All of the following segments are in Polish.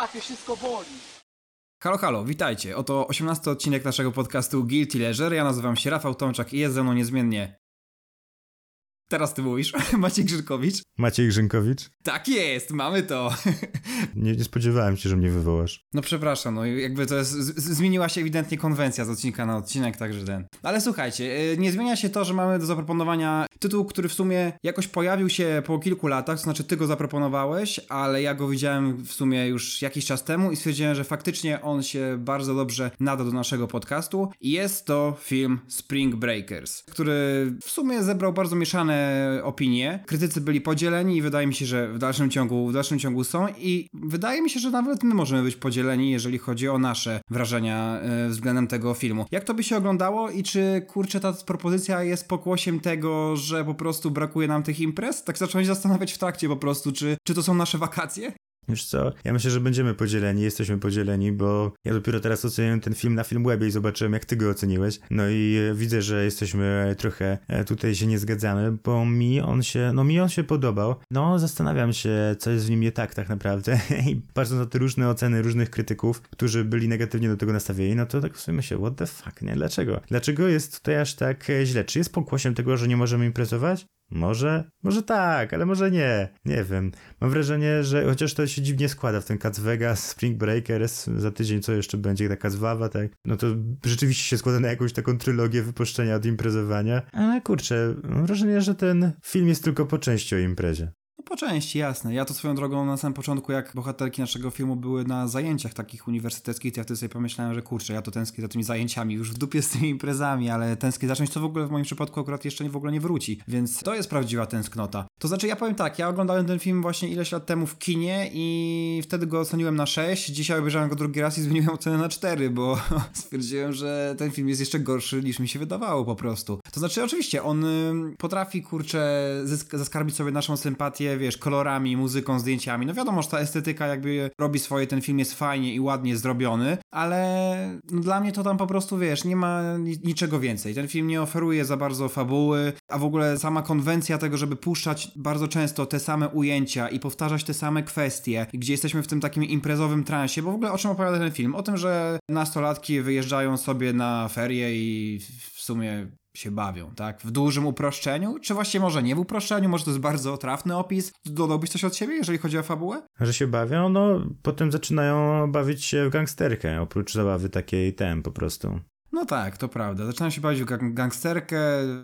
łapie, wszystko boli. Halo, halo, witajcie. Oto 18 odcinek naszego podcastu Guilty Leisure. Ja nazywam się Rafał Tomczak i jest ze mną niezmiennie Teraz ty mówisz, Maciej Grzykowicz. Maciej Grzynkowicz? Tak jest, mamy to. nie, nie spodziewałem się, że mnie wywołasz. No przepraszam, no jakby to jest, z, zmieniła się ewidentnie konwencja z odcinka na odcinek, także ten. Ale słuchajcie, e, nie zmienia się to, że mamy do zaproponowania tytuł, który w sumie jakoś pojawił się po kilku latach, to znaczy ty go zaproponowałeś, ale ja go widziałem w sumie już jakiś czas temu i stwierdziłem, że faktycznie on się bardzo dobrze nada do naszego podcastu i jest to film Spring Breakers, który w sumie zebrał bardzo mieszane opinie. Krytycy byli podzieleni i wydaje mi się, że w dalszym ciągu, w dalszym ciągu są i wydaje mi się, że nawet my możemy być podzieleni, jeżeli chodzi o nasze wrażenia e, względem tego filmu. Jak to by się oglądało i czy kurczę ta propozycja jest pokłosiem tego, że po prostu brakuje nam tych imprez? Tak zacząłem się zastanawiać w trakcie po prostu, czy, czy to są nasze wakacje? Wiesz co, ja myślę, że będziemy podzieleni, jesteśmy podzieleni, bo ja dopiero teraz oceniłem ten film na film webie i zobaczyłem, jak ty go oceniłeś. No i e, widzę, że jesteśmy trochę e, tutaj się nie zgadzamy, bo mi on się, no mi on się podobał. No, zastanawiam się, co jest w nim nie tak tak naprawdę. I patrząc na te różne oceny różnych krytyków, którzy byli negatywnie do tego nastawieni, no to tak w sumie się, what the fuck, nie? Dlaczego? Dlaczego jest tutaj aż tak e, źle? Czy jest pokłosiem tego, że nie możemy imprezować? Może? Może tak, ale może nie. Nie wiem. Mam wrażenie, że chociaż to się dziwnie składa w ten Cats Vegas, Spring Breakers, za tydzień co jeszcze będzie, taka zwawa, tak? No to rzeczywiście się składa na jakąś taką trylogię wypuszczenia od imprezowania. Ale kurczę, mam wrażenie, że ten film jest tylko po części o imprezie. No po części, jasne. Ja to swoją drogą na samym początku, jak bohaterki naszego filmu były na zajęciach takich uniwersyteckich, to ja wtedy sobie pomyślałem, że kurczę, ja to tęsknię za tymi zajęciami, już w dupie z tymi imprezami, ale tęsknię zacząć, to w ogóle w moim przypadku akurat jeszcze w ogóle nie wróci, więc to jest prawdziwa tęsknota. To znaczy, ja powiem tak, ja oglądałem ten film właśnie ileś lat temu w kinie i wtedy go oceniłem na 6, dzisiaj obejrzałem go drugi raz i zmieniłem ocenę na 4, bo stwierdziłem, że ten film jest jeszcze gorszy niż mi się wydawało po prostu. To znaczy, oczywiście, on potrafi, kurczę, zaskarbić sobie naszą sympatię wiesz, kolorami, muzyką, zdjęciami. No wiadomo, że ta estetyka jakby robi swoje, ten film jest fajnie i ładnie zrobiony, ale dla mnie to tam po prostu, wiesz, nie ma niczego więcej. Ten film nie oferuje za bardzo fabuły, a w ogóle sama konwencja tego, żeby puszczać bardzo często te same ujęcia i powtarzać te same kwestie, gdzie jesteśmy w tym takim imprezowym transie, bo w ogóle o czym opowiada ten film? O tym, że nastolatki wyjeżdżają sobie na ferie i w sumie się bawią, tak? W dużym uproszczeniu? Czy właściwie może nie w uproszczeniu? Może to jest bardzo trafny opis? Dodałbyś coś od siebie, jeżeli chodzi o fabułę? Że się bawią? No, potem zaczynają bawić się w gangsterkę, oprócz zabawy takiej tem po prostu. No tak, to prawda. Zaczynają się bawić w gangsterkę.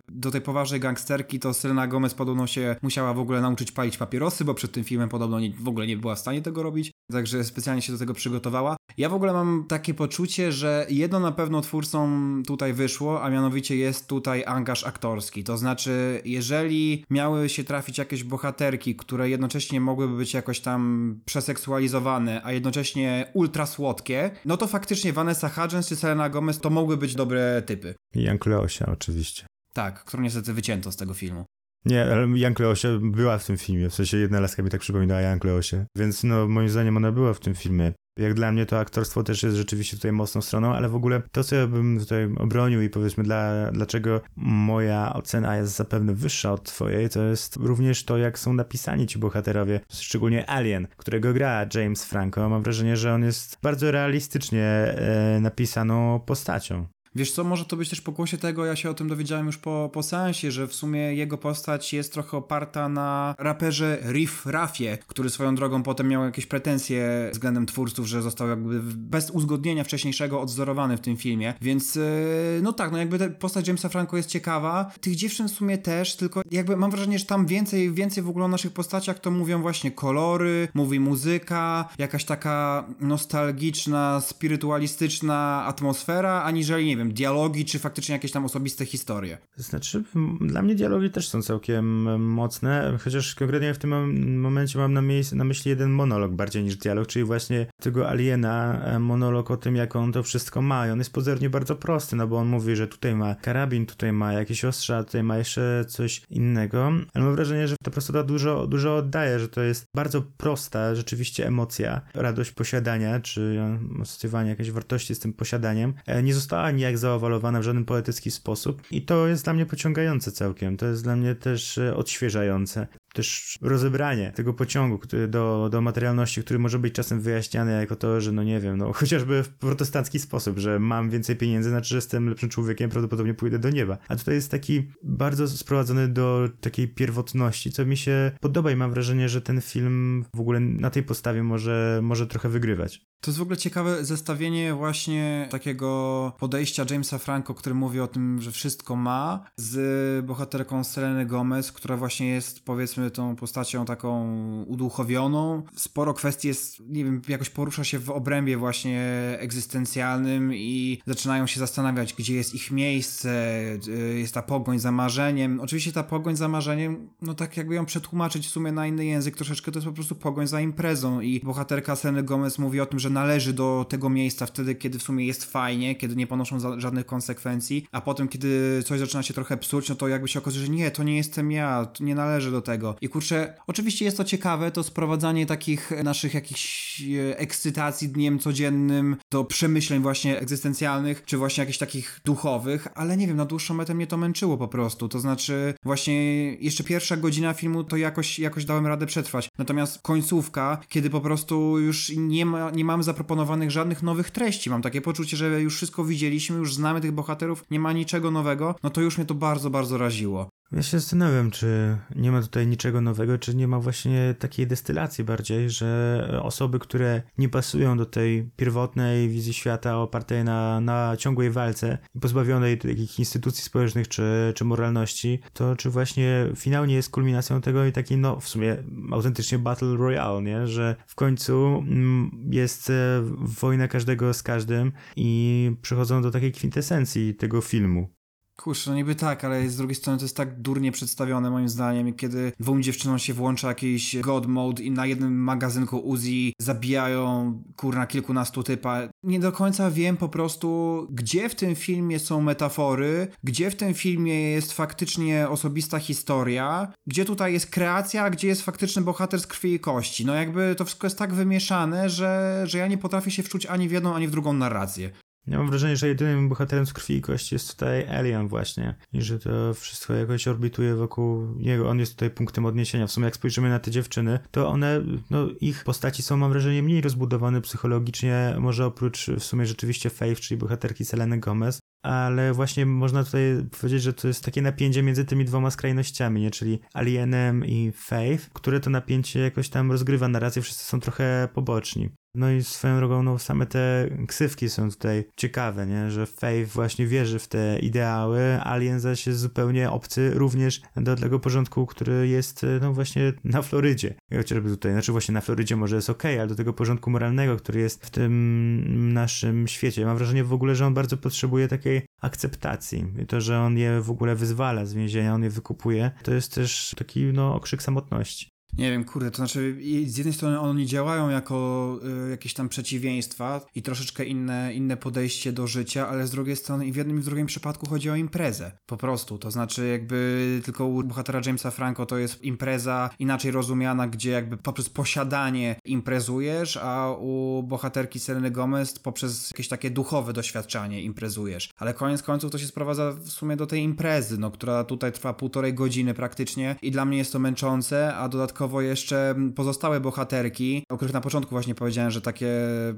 Do tej poważnej gangsterki to Selena Gomez podobno się musiała w ogóle nauczyć palić papierosy, bo przed tym filmem podobno nie, w ogóle nie była w stanie tego robić. Także specjalnie się do tego przygotowała. Ja w ogóle mam takie poczucie, że jedno na pewno twórcom tutaj wyszło, a mianowicie jest tutaj angaż aktorski. To znaczy, jeżeli miały się trafić jakieś bohaterki, które jednocześnie mogłyby być jakoś tam przeseksualizowane, a jednocześnie ultra słodkie, no to faktycznie Vanessa Hudgens czy Selena Gomez to mogły być dobre typy. Jan Kleosia oczywiście. Tak, którą niestety wycięto z tego filmu. Nie, ale Jan Kleosia była w tym filmie, w sensie jedna laska mi tak przypominała Jan Kleosie, więc no moim zdaniem ona była w tym filmie. Jak dla mnie to aktorstwo też jest rzeczywiście tutaj mocną stroną, ale w ogóle to, co ja bym tutaj obronił i powiedzmy, dla, dlaczego moja ocena jest zapewne wyższa od twojej, to jest również to, jak są napisani ci bohaterowie, szczególnie Alien, którego gra James Franco. Mam wrażenie, że on jest bardzo realistycznie e, napisaną postacią. Wiesz co, może to być też pokłosie tego, ja się o tym dowiedziałem już po, po seansie, że w sumie jego postać jest trochę oparta na raperze Riff Raffie, który swoją drogą potem miał jakieś pretensje względem twórców, że został jakby bez uzgodnienia wcześniejszego odzorowany w tym filmie, więc e, no tak, no jakby postać Jamesa Franco jest ciekawa, tych dziewczyn w sumie też, tylko jakby mam wrażenie, że tam więcej, więcej w ogóle o naszych postaciach to mówią właśnie kolory, mówi muzyka, jakaś taka nostalgiczna, spirytualistyczna atmosfera, aniżeli, nie wiem, wiem, dialogi, czy faktycznie jakieś tam osobiste historie? Znaczy, dla mnie dialogi też są całkiem mocne, chociaż konkretnie w tym momencie mam na, na myśli jeden monolog bardziej niż dialog, czyli właśnie tego aliena, e, monolog o tym, jak on to wszystko ma. I on jest pozornie bardzo prosty, no bo on mówi, że tutaj ma karabin, tutaj ma jakieś ostrza, tutaj ma jeszcze coś innego, ale mam wrażenie, że ta prostota dużo, dużo oddaje, że to jest bardzo prosta rzeczywiście emocja, radość posiadania, czy asocjowanie jakiejś wartości z tym posiadaniem, e, nie została nijak tak zaowalowana w żaden poetycki sposób i to jest dla mnie pociągające całkiem, to jest dla mnie też e, odświeżające. Też rozebranie tego pociągu który, do, do materialności, który może być czasem wyjaśniany jako to, że no nie wiem, no chociażby w protestancki sposób, że mam więcej pieniędzy, znaczy, że jestem lepszym człowiekiem, prawdopodobnie pójdę do nieba. A tutaj jest taki bardzo sprowadzony do takiej pierwotności, co mi się podoba i mam wrażenie, że ten film w ogóle na tej podstawie może, może trochę wygrywać. To jest w ogóle ciekawe zestawienie właśnie takiego podejścia Jamesa Franco, który mówi o tym, że wszystko ma, z bohaterką Seleny Gomez, która właśnie jest powiedzmy tą postacią taką uduchowioną. Sporo kwestii jest, nie wiem, jakoś porusza się w obrębie właśnie egzystencjalnym i zaczynają się zastanawiać, gdzie jest ich miejsce, y, jest ta pogoń za marzeniem. Oczywiście ta pogoń za marzeniem, no tak jakby ją przetłumaczyć w sumie na inny język troszeczkę, to jest po prostu pogoń za imprezą i bohaterka Seleny Gomez mówi o tym, że należy do tego miejsca wtedy, kiedy w sumie jest fajnie, kiedy nie ponoszą żadnych konsekwencji, a potem, kiedy coś zaczyna się trochę psuć, no to jakby się okazuje, że nie, to nie jestem ja, nie należy do tego. I kurczę, oczywiście jest to ciekawe, to sprowadzanie takich naszych jakichś e, ekscytacji dniem codziennym do przemyśleń właśnie egzystencjalnych, czy właśnie jakichś takich duchowych, ale nie wiem, na dłuższą metę mnie to męczyło po prostu, to znaczy właśnie jeszcze pierwsza godzina filmu to jakoś, jakoś dałem radę przetrwać, natomiast końcówka, kiedy po prostu już nie, ma, nie mamy zaproponowanych żadnych nowych treści. Mam takie poczucie, że już wszystko widzieliśmy, już znamy tych bohaterów, nie ma niczego nowego, no to już mnie to bardzo, bardzo raziło. Ja się zastanawiam, czy nie ma tutaj niczego nowego, czy nie ma właśnie takiej destylacji bardziej, że osoby, które nie pasują do tej pierwotnej wizji świata opartej na, na ciągłej walce, pozbawionej takich instytucji społecznych czy, czy moralności, to czy właśnie finalnie jest kulminacją tego i taki, no w sumie autentycznie Battle Royale, nie? że w końcu mm, jest e, wojna każdego z każdym i przychodzą do takiej kwintesencji tego filmu. Kurczę, no niby tak, ale z drugiej strony to jest tak durnie przedstawione moim zdaniem, kiedy dwóm dziewczynom się włącza jakiś god mode i na jednym magazynku Uzi zabijają kurna kilkunastu typa. Nie do końca wiem po prostu, gdzie w tym filmie są metafory, gdzie w tym filmie jest faktycznie osobista historia, gdzie tutaj jest kreacja, a gdzie jest faktyczny bohater z krwi i kości. No jakby to wszystko jest tak wymieszane, że, że ja nie potrafię się wczuć ani w jedną, ani w drugą narrację. Ja mam wrażenie, że jedynym bohaterem z krwi i kości jest tutaj Alien właśnie i że to wszystko jakoś orbituje wokół niego. On jest tutaj punktem odniesienia. W sumie jak spojrzymy na te dziewczyny, to one, no ich postaci są mam wrażenie mniej rozbudowane psychologicznie, może oprócz w sumie rzeczywiście Faith, czyli bohaterki Seleny Gomez, ale właśnie można tutaj powiedzieć, że to jest takie napięcie między tymi dwoma skrajnościami, nie? czyli Alienem i Faith, które to napięcie jakoś tam rozgrywa narrację, wszyscy są trochę poboczni. No i swoją drogą, no same te ksywki są tutaj ciekawe, nie? Że Faith właśnie wierzy w te ideały, Alien zaś jest zupełnie obcy również do tego porządku, który jest, no właśnie na Florydzie. Chociażby tutaj, znaczy właśnie na Florydzie może jest ok, ale do tego porządku moralnego, który jest w tym naszym świecie. Mam wrażenie w ogóle, że on bardzo potrzebuje takiej akceptacji. I to, że on je w ogóle wyzwala z więzienia, on je wykupuje, to jest też taki, no, okrzyk samotności. Nie wiem, kurde, to znaczy z jednej strony oni działają jako y, jakieś tam przeciwieństwa i troszeczkę inne, inne podejście do życia, ale z drugiej strony i w jednym i w drugim przypadku chodzi o imprezę. Po prostu, to znaczy jakby tylko u bohatera Jamesa Franco to jest impreza inaczej rozumiana, gdzie jakby poprzez posiadanie imprezujesz, a u bohaterki Seleny Gomez poprzez jakieś takie duchowe doświadczanie imprezujesz. Ale koniec końców to się sprowadza w sumie do tej imprezy, no, która tutaj trwa półtorej godziny praktycznie i dla mnie jest to męczące, a dodatkowo dodatkowo jeszcze pozostałe bohaterki, o których na początku właśnie powiedziałem, że takie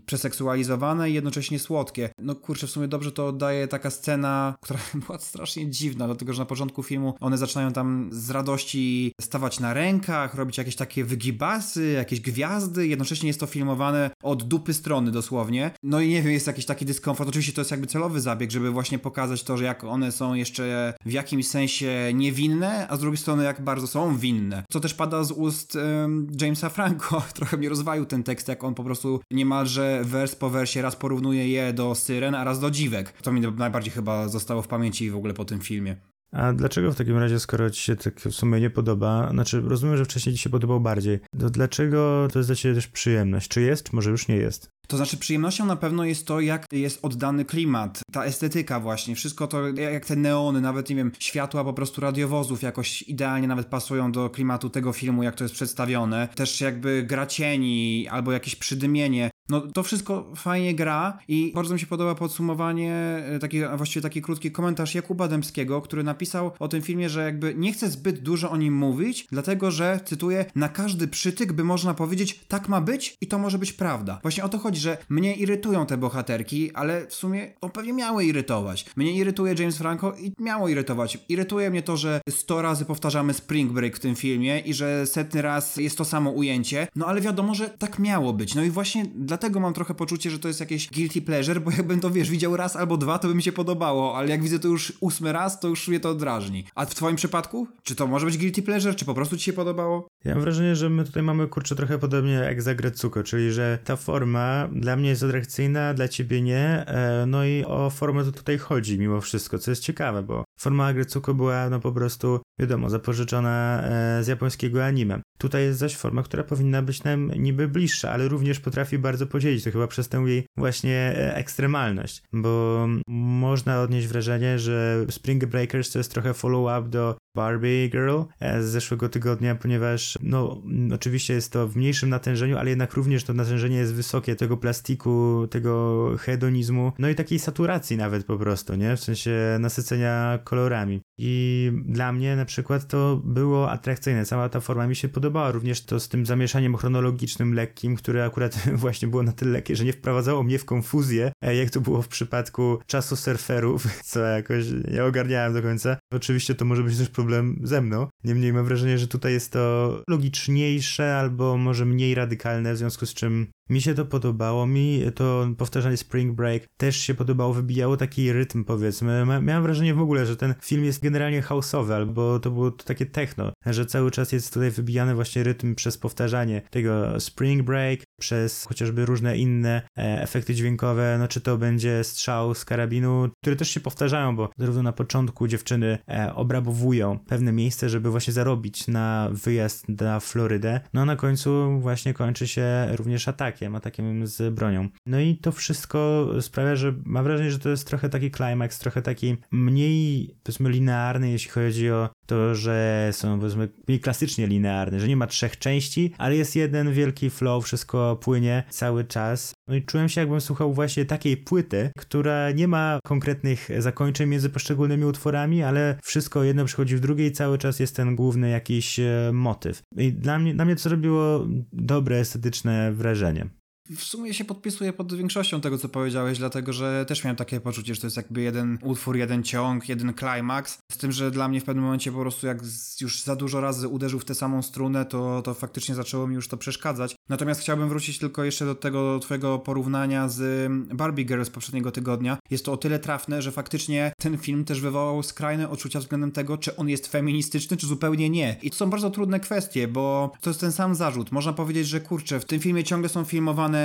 przeseksualizowane i jednocześnie słodkie. No kurczę, w sumie dobrze to oddaje taka scena, która była strasznie dziwna, dlatego że na początku filmu one zaczynają tam z radości stawać na rękach, robić jakieś takie wygibasy, jakieś gwiazdy, jednocześnie jest to filmowane od dupy strony dosłownie. No i nie wiem, jest jakiś taki dyskomfort. Oczywiście to jest jakby celowy zabieg, żeby właśnie pokazać to, że jak one są jeszcze w jakimś sensie niewinne, a z drugiej strony jak bardzo są winne. Co też pada z ust ust um, Jamesa Franco. Trochę mi rozwalił ten tekst, jak on po prostu niemalże wers po wersie raz porównuje je do syren, a raz do dziwek. To mi najbardziej chyba zostało w pamięci w ogóle po tym filmie. A dlaczego w takim razie, skoro ci się tak w sumie nie podoba, znaczy rozumiem, że wcześniej ci się podobał bardziej, to dlaczego to jest dla ciebie też przyjemność? Czy jest, czy może już nie jest? To znaczy przyjemnością na pewno jest to, jak jest oddany klimat, ta estetyka właśnie, wszystko to, jak te neony, nawet nie wiem, światła po prostu radiowozów jakoś idealnie nawet pasują do klimatu tego filmu, jak to jest przedstawione. Też jakby gra cieni albo jakieś przydymienie No to wszystko fajnie gra i bardzo mi się podoba podsumowanie, e, taki, właściwie taki krótki komentarz Jakuba Dębskiego, który napisał o tym filmie, że jakby nie chce zbyt dużo o nim mówić, dlatego że, cytuję, na każdy przytyk by można powiedzieć, tak ma być i to może być prawda. Właśnie o to chodzi, że mnie irytują te bohaterki, ale w sumie on pewnie miały irytować. Mnie irytuje James Franco i miało irytować. Irytuje mnie to, że 100 razy powtarzamy Spring Break w tym filmie i że setny raz jest to samo ujęcie, no ale wiadomo, że tak miało być. No i właśnie dlatego mam trochę poczucie, że to jest jakieś guilty pleasure, bo jakbym to, wiesz, widział raz albo dwa, to by mi się podobało, ale jak widzę to już ósmy raz, to już mnie to drażni. A w twoim przypadku? Czy to może być guilty pleasure, czy po prostu ci się podobało? Ja mam wrażenie, że my tutaj mamy kurczę trochę podobnie jak za Grecuko, czyli że ta forma dla mnie jest atrakcyjna, dla ciebie nie, e, no i o formę to tutaj chodzi mimo wszystko, co jest ciekawe, bo forma Grecuko była no po prostu, wiadomo, zapożyczona e, z japońskiego anime. Tutaj jest zaś forma, która powinna być nam niby bliższa, ale również potrafi bardzo podzielić, to chyba przez tę jej właśnie e, ekstremalność, bo można odnieść wrażenie, że Spring Breakers to jest trochę follow-up do Barbie Girl z zeszłego tygodnia, ponieważ no oczywiście jest to w mniejszym natężeniu, ale jednak również to natężenie jest wysokie tego plastiku, tego hedonizmu, no i takiej saturacji nawet po prostu, nie? W sensie nasycenia kolorami. I dla mnie na przykład to było atrakcyjne, cała ta forma mi się podobała, również to z tym zamieszaniem chronologicznym lekkim, które akurat właśnie było na tyle lekkie, że nie wprowadzało mnie w konfuzję, jak to było w przypadku czasu surferów, co jakoś nie ogarniałem do końca. Oczywiście to może być też problem ze mną, niemniej mam wrażenie, że tutaj jest to logiczniejsze albo może mniej radykalne, w związku z czym mi się to podobało, mi to powtarzanie Spring Break też się podobało, wybijało taki rytm powiedzmy. Miałem wrażenie w ogóle, że ten film jest generalnie houseowy, albo to było takie techno, że cały czas jest tutaj wybijany właśnie rytm przez powtarzanie tego Spring Break, przez chociażby różne inne e, efekty dźwiękowe, no czy to będzie strzał z karabinu, które też się powtarzają, bo zarówno na początku dziewczyny e, obrabowują pewne miejsce, żeby właśnie zarobić na wyjazd na Florydę, no a na końcu właśnie kończy się również atakiem, atakiem z bronią. No i to wszystko sprawia, że mam wrażenie, że to jest trochę taki klimaks, trochę taki mniej, powiedzmy, linearny, jeśli chodzi o to, że są powiedzmy klasycznie linearne, że nie ma trzech części, ale jest jeden wielki flow, wszystko płynie cały czas. No i czułem się jakbym słuchał właśnie takiej płyty, która nie ma konkretnych zakończeń między poszczególnymi utworami, ale wszystko jedno przychodzi w drugie i cały czas jest ten główny jakiś e, motyw. I dla mnie, dla mnie to zrobiło dobre, estetyczne wrażenie w sumie się podpisuję pod większością tego, co powiedziałeś, dlatego że też miałem takie poczucie, że to jest jakby jeden utwór, jeden ciąg, jeden klimaks. Z tym, że dla mnie w pewnym momencie po prostu jak już za dużo razy uderzył w tę samą strunę, to, to faktycznie zaczęło mi już to przeszkadzać. Natomiast chciałbym wrócić tylko jeszcze do tego twojego porównania z Barbie Girl z poprzedniego tygodnia. Jest to o tyle trafne, że faktycznie ten film też wywołał skrajne odczucia względem tego, czy on jest feministyczny, czy zupełnie nie. I to są bardzo trudne kwestie, bo to jest ten sam zarzut. Można powiedzieć, że kurczę, w tym filmie ciągle są filmowane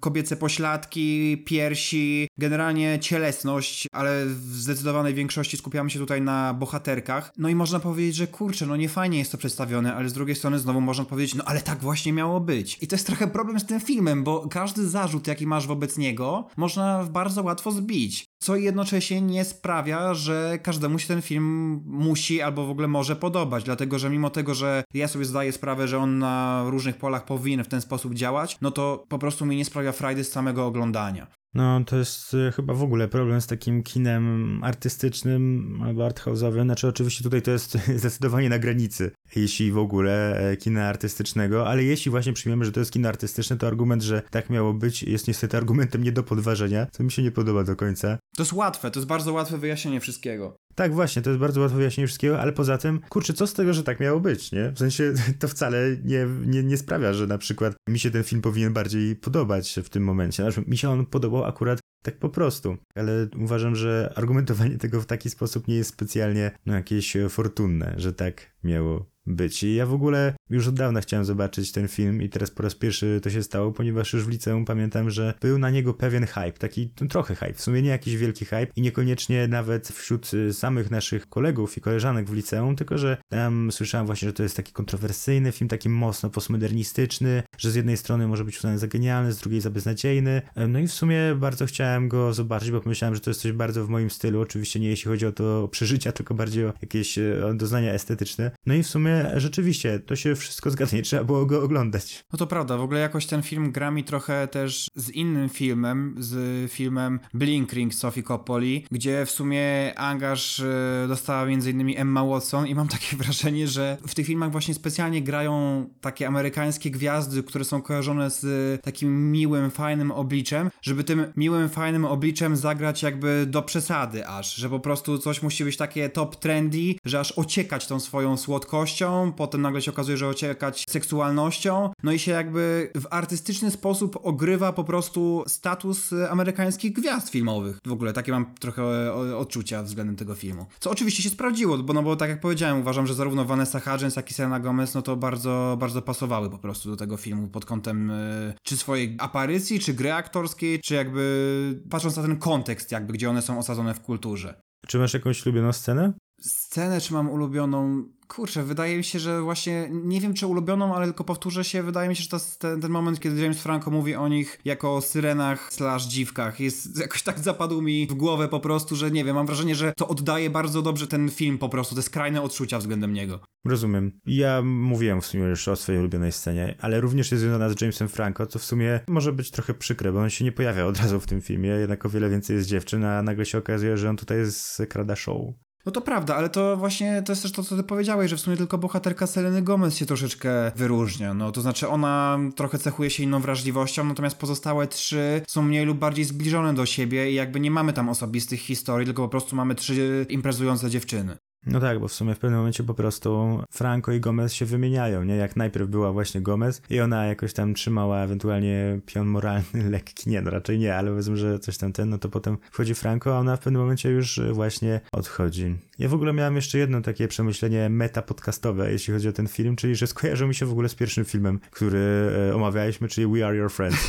kobiece pośladki, piersi, generalnie cielesność, ale w zdecydowanej większości skupiamy się tutaj na bohaterkach. No i można powiedzieć, że kurczę, no nie fajnie jest to przedstawione, ale z drugiej strony znowu można powiedzieć, no ale tak właśnie miało być. I to jest trochę problem z tym filmem, bo każdy zarzut, jaki masz wobec niego, można bardzo łatwo zbić. Co jednocześnie nie sprawia, że każdemu się ten film musi albo w ogóle może podobać, dlatego że mimo tego, że ja sobie zdaję sprawę, że on na różnych polach powinien w ten sposób działać, no to po prostu mi nie sprawia frajdy z samego oglądania. No, to jest e, chyba w ogóle problem z takim kinem artystycznym albo arthouse'owym. Znaczy, oczywiście tutaj to jest zdecydowanie na granicy, jeśli w ogóle e, kina artystycznego, ale jeśli właśnie przyjmiemy, że to jest kino artystyczne, to argument, że tak miało być, jest niestety argumentem nie do podważenia, co mi się nie podoba do końca. To jest łatwe, to jest bardzo łatwe wyjaśnienie wszystkiego. Tak, właśnie, to jest bardzo łatwe wyjaśnienie wszystkiego, ale poza tym, kurczę, co z tego, że tak miało być, nie? W sensie to wcale nie, nie, nie sprawia, że na przykład mi się ten film powinien bardziej podobać w tym momencie. Znaczy, mi się on podobał akurat tak po prostu, ale uważam, że argumentowanie tego w taki sposób nie jest specjalnie no, jakieś fortunne, że tak miało być. I ja w ogóle już od dawna chciałem zobaczyć ten film i teraz po raz pierwszy to się stało, ponieważ już w liceum pamiętam, że był na niego pewien hype, taki no, trochę hype, w sumie nie jakiś wielki hype i niekoniecznie nawet wśród y, samych naszych kolegów i koleżanek w liceum, tylko że tam słyszałem właśnie, że to jest taki kontrowersyjny film, taki mocno postmodernistyczny, że z jednej strony może być uznany za genialny, z drugiej za beznadziejny. No i w sumie bardzo chciałem go zobaczyć, bo pomyślałem, że to jest coś bardzo w moim stylu, oczywiście nie jeśli chodzi o to przeżycia, tylko bardziej o jakieś y, doznania estetyczne. No i w sumie rzeczywiście, to się wszystko zgadza, nie trzeba było go oglądać. No to prawda, w ogóle jakoś ten film gra mi trochę też z innym filmem, z filmem Blink Ring Sophie Coppoli, gdzie w sumie angaż e, dostała m.in. Emma Watson i mam takie wrażenie, że w tych filmach właśnie specjalnie grają takie amerykańskie gwiazdy, które są kojarzone z takim miłym, fajnym obliczem, żeby tym miłym, fajnym obliczem zagrać jakby do przesady aż, że po prostu coś musi być takie top trendy, że aż ociekać tą swoją słodkością, potem nagle się okazuje, że ociekać seksualnością, no i się jakby w artystyczny sposób ogrywa po prostu status amerykańskich gwiazd filmowych. W ogóle takie mam trochę o- odczucia względem tego filmu. Co oczywiście się sprawdziło, bo no bo tak jak powiedziałem, uważam, że zarówno Vanessa Hudgens, jak i Selena Gomez, no to bardzo, bardzo pasowały po prostu do tego filmu pod kątem y, czy swojej aparycji, czy gry aktorskiej, czy jakby patrząc na ten kontekst jakby, gdzie one są osadzone w kulturze. Czy masz jakąś ulubioną scenę? Scenę, czy mam ulubioną? Kurczę, wydaje mi się, że właśnie, nie wiem czy ulubioną, ale tylko powtórzę się, wydaje mi się, że to ten, ten moment, kiedy James Franco mówi o nich jako o syrenach slash dziwkach, jest jakoś tak zapadł mi w głowę po prostu, że nie wiem, mam wrażenie, że to oddaje bardzo dobrze ten film po prostu, te skrajne odczucia względem niego. Rozumiem. Ja mówiłem w sumie już o swojej ulubionej scenie, ale również jest związana z Jamesem Franco, co w sumie może być trochę przykre, bo on się nie pojawia od razu w tym filmie, jednak o wiele więcej jest dziewczyn, a nagle się okazuje, że on tutaj jest krada show. No to prawda, ale to właśnie to jest też to, co ty powiedziałeś, że w sumie tylko bohaterka Seleny Gomez się troszeczkę wyróżnia. No to znaczy ona trochę cechuje się inną wrażliwością, natomiast pozostałe trzy są mniej lub bardziej zbliżone do siebie i jakby nie mamy tam osobistych historii, tylko po prostu mamy trzy imprezujące dziewczyny. No tak, bo w sumie w pewnym momencie po prostu Franco i Gomez się wymieniają, nie? Jak najpierw była właśnie Gomez i ona jakoś tam trzymała ewentualnie pion moralny lekki, nie no raczej nie, ale powiedzmy, że coś tam ten, no to potem wchodzi Franco, a ona w pewnym momencie już właśnie odchodzi. Ja w ogóle miałem jeszcze jedno takie przemyślenie meta-podcastowe, jeśli chodzi o ten film, czyli że skojarzył mi się w ogóle z pierwszym filmem, który e, omawialiśmy, czyli We Are Your Friends.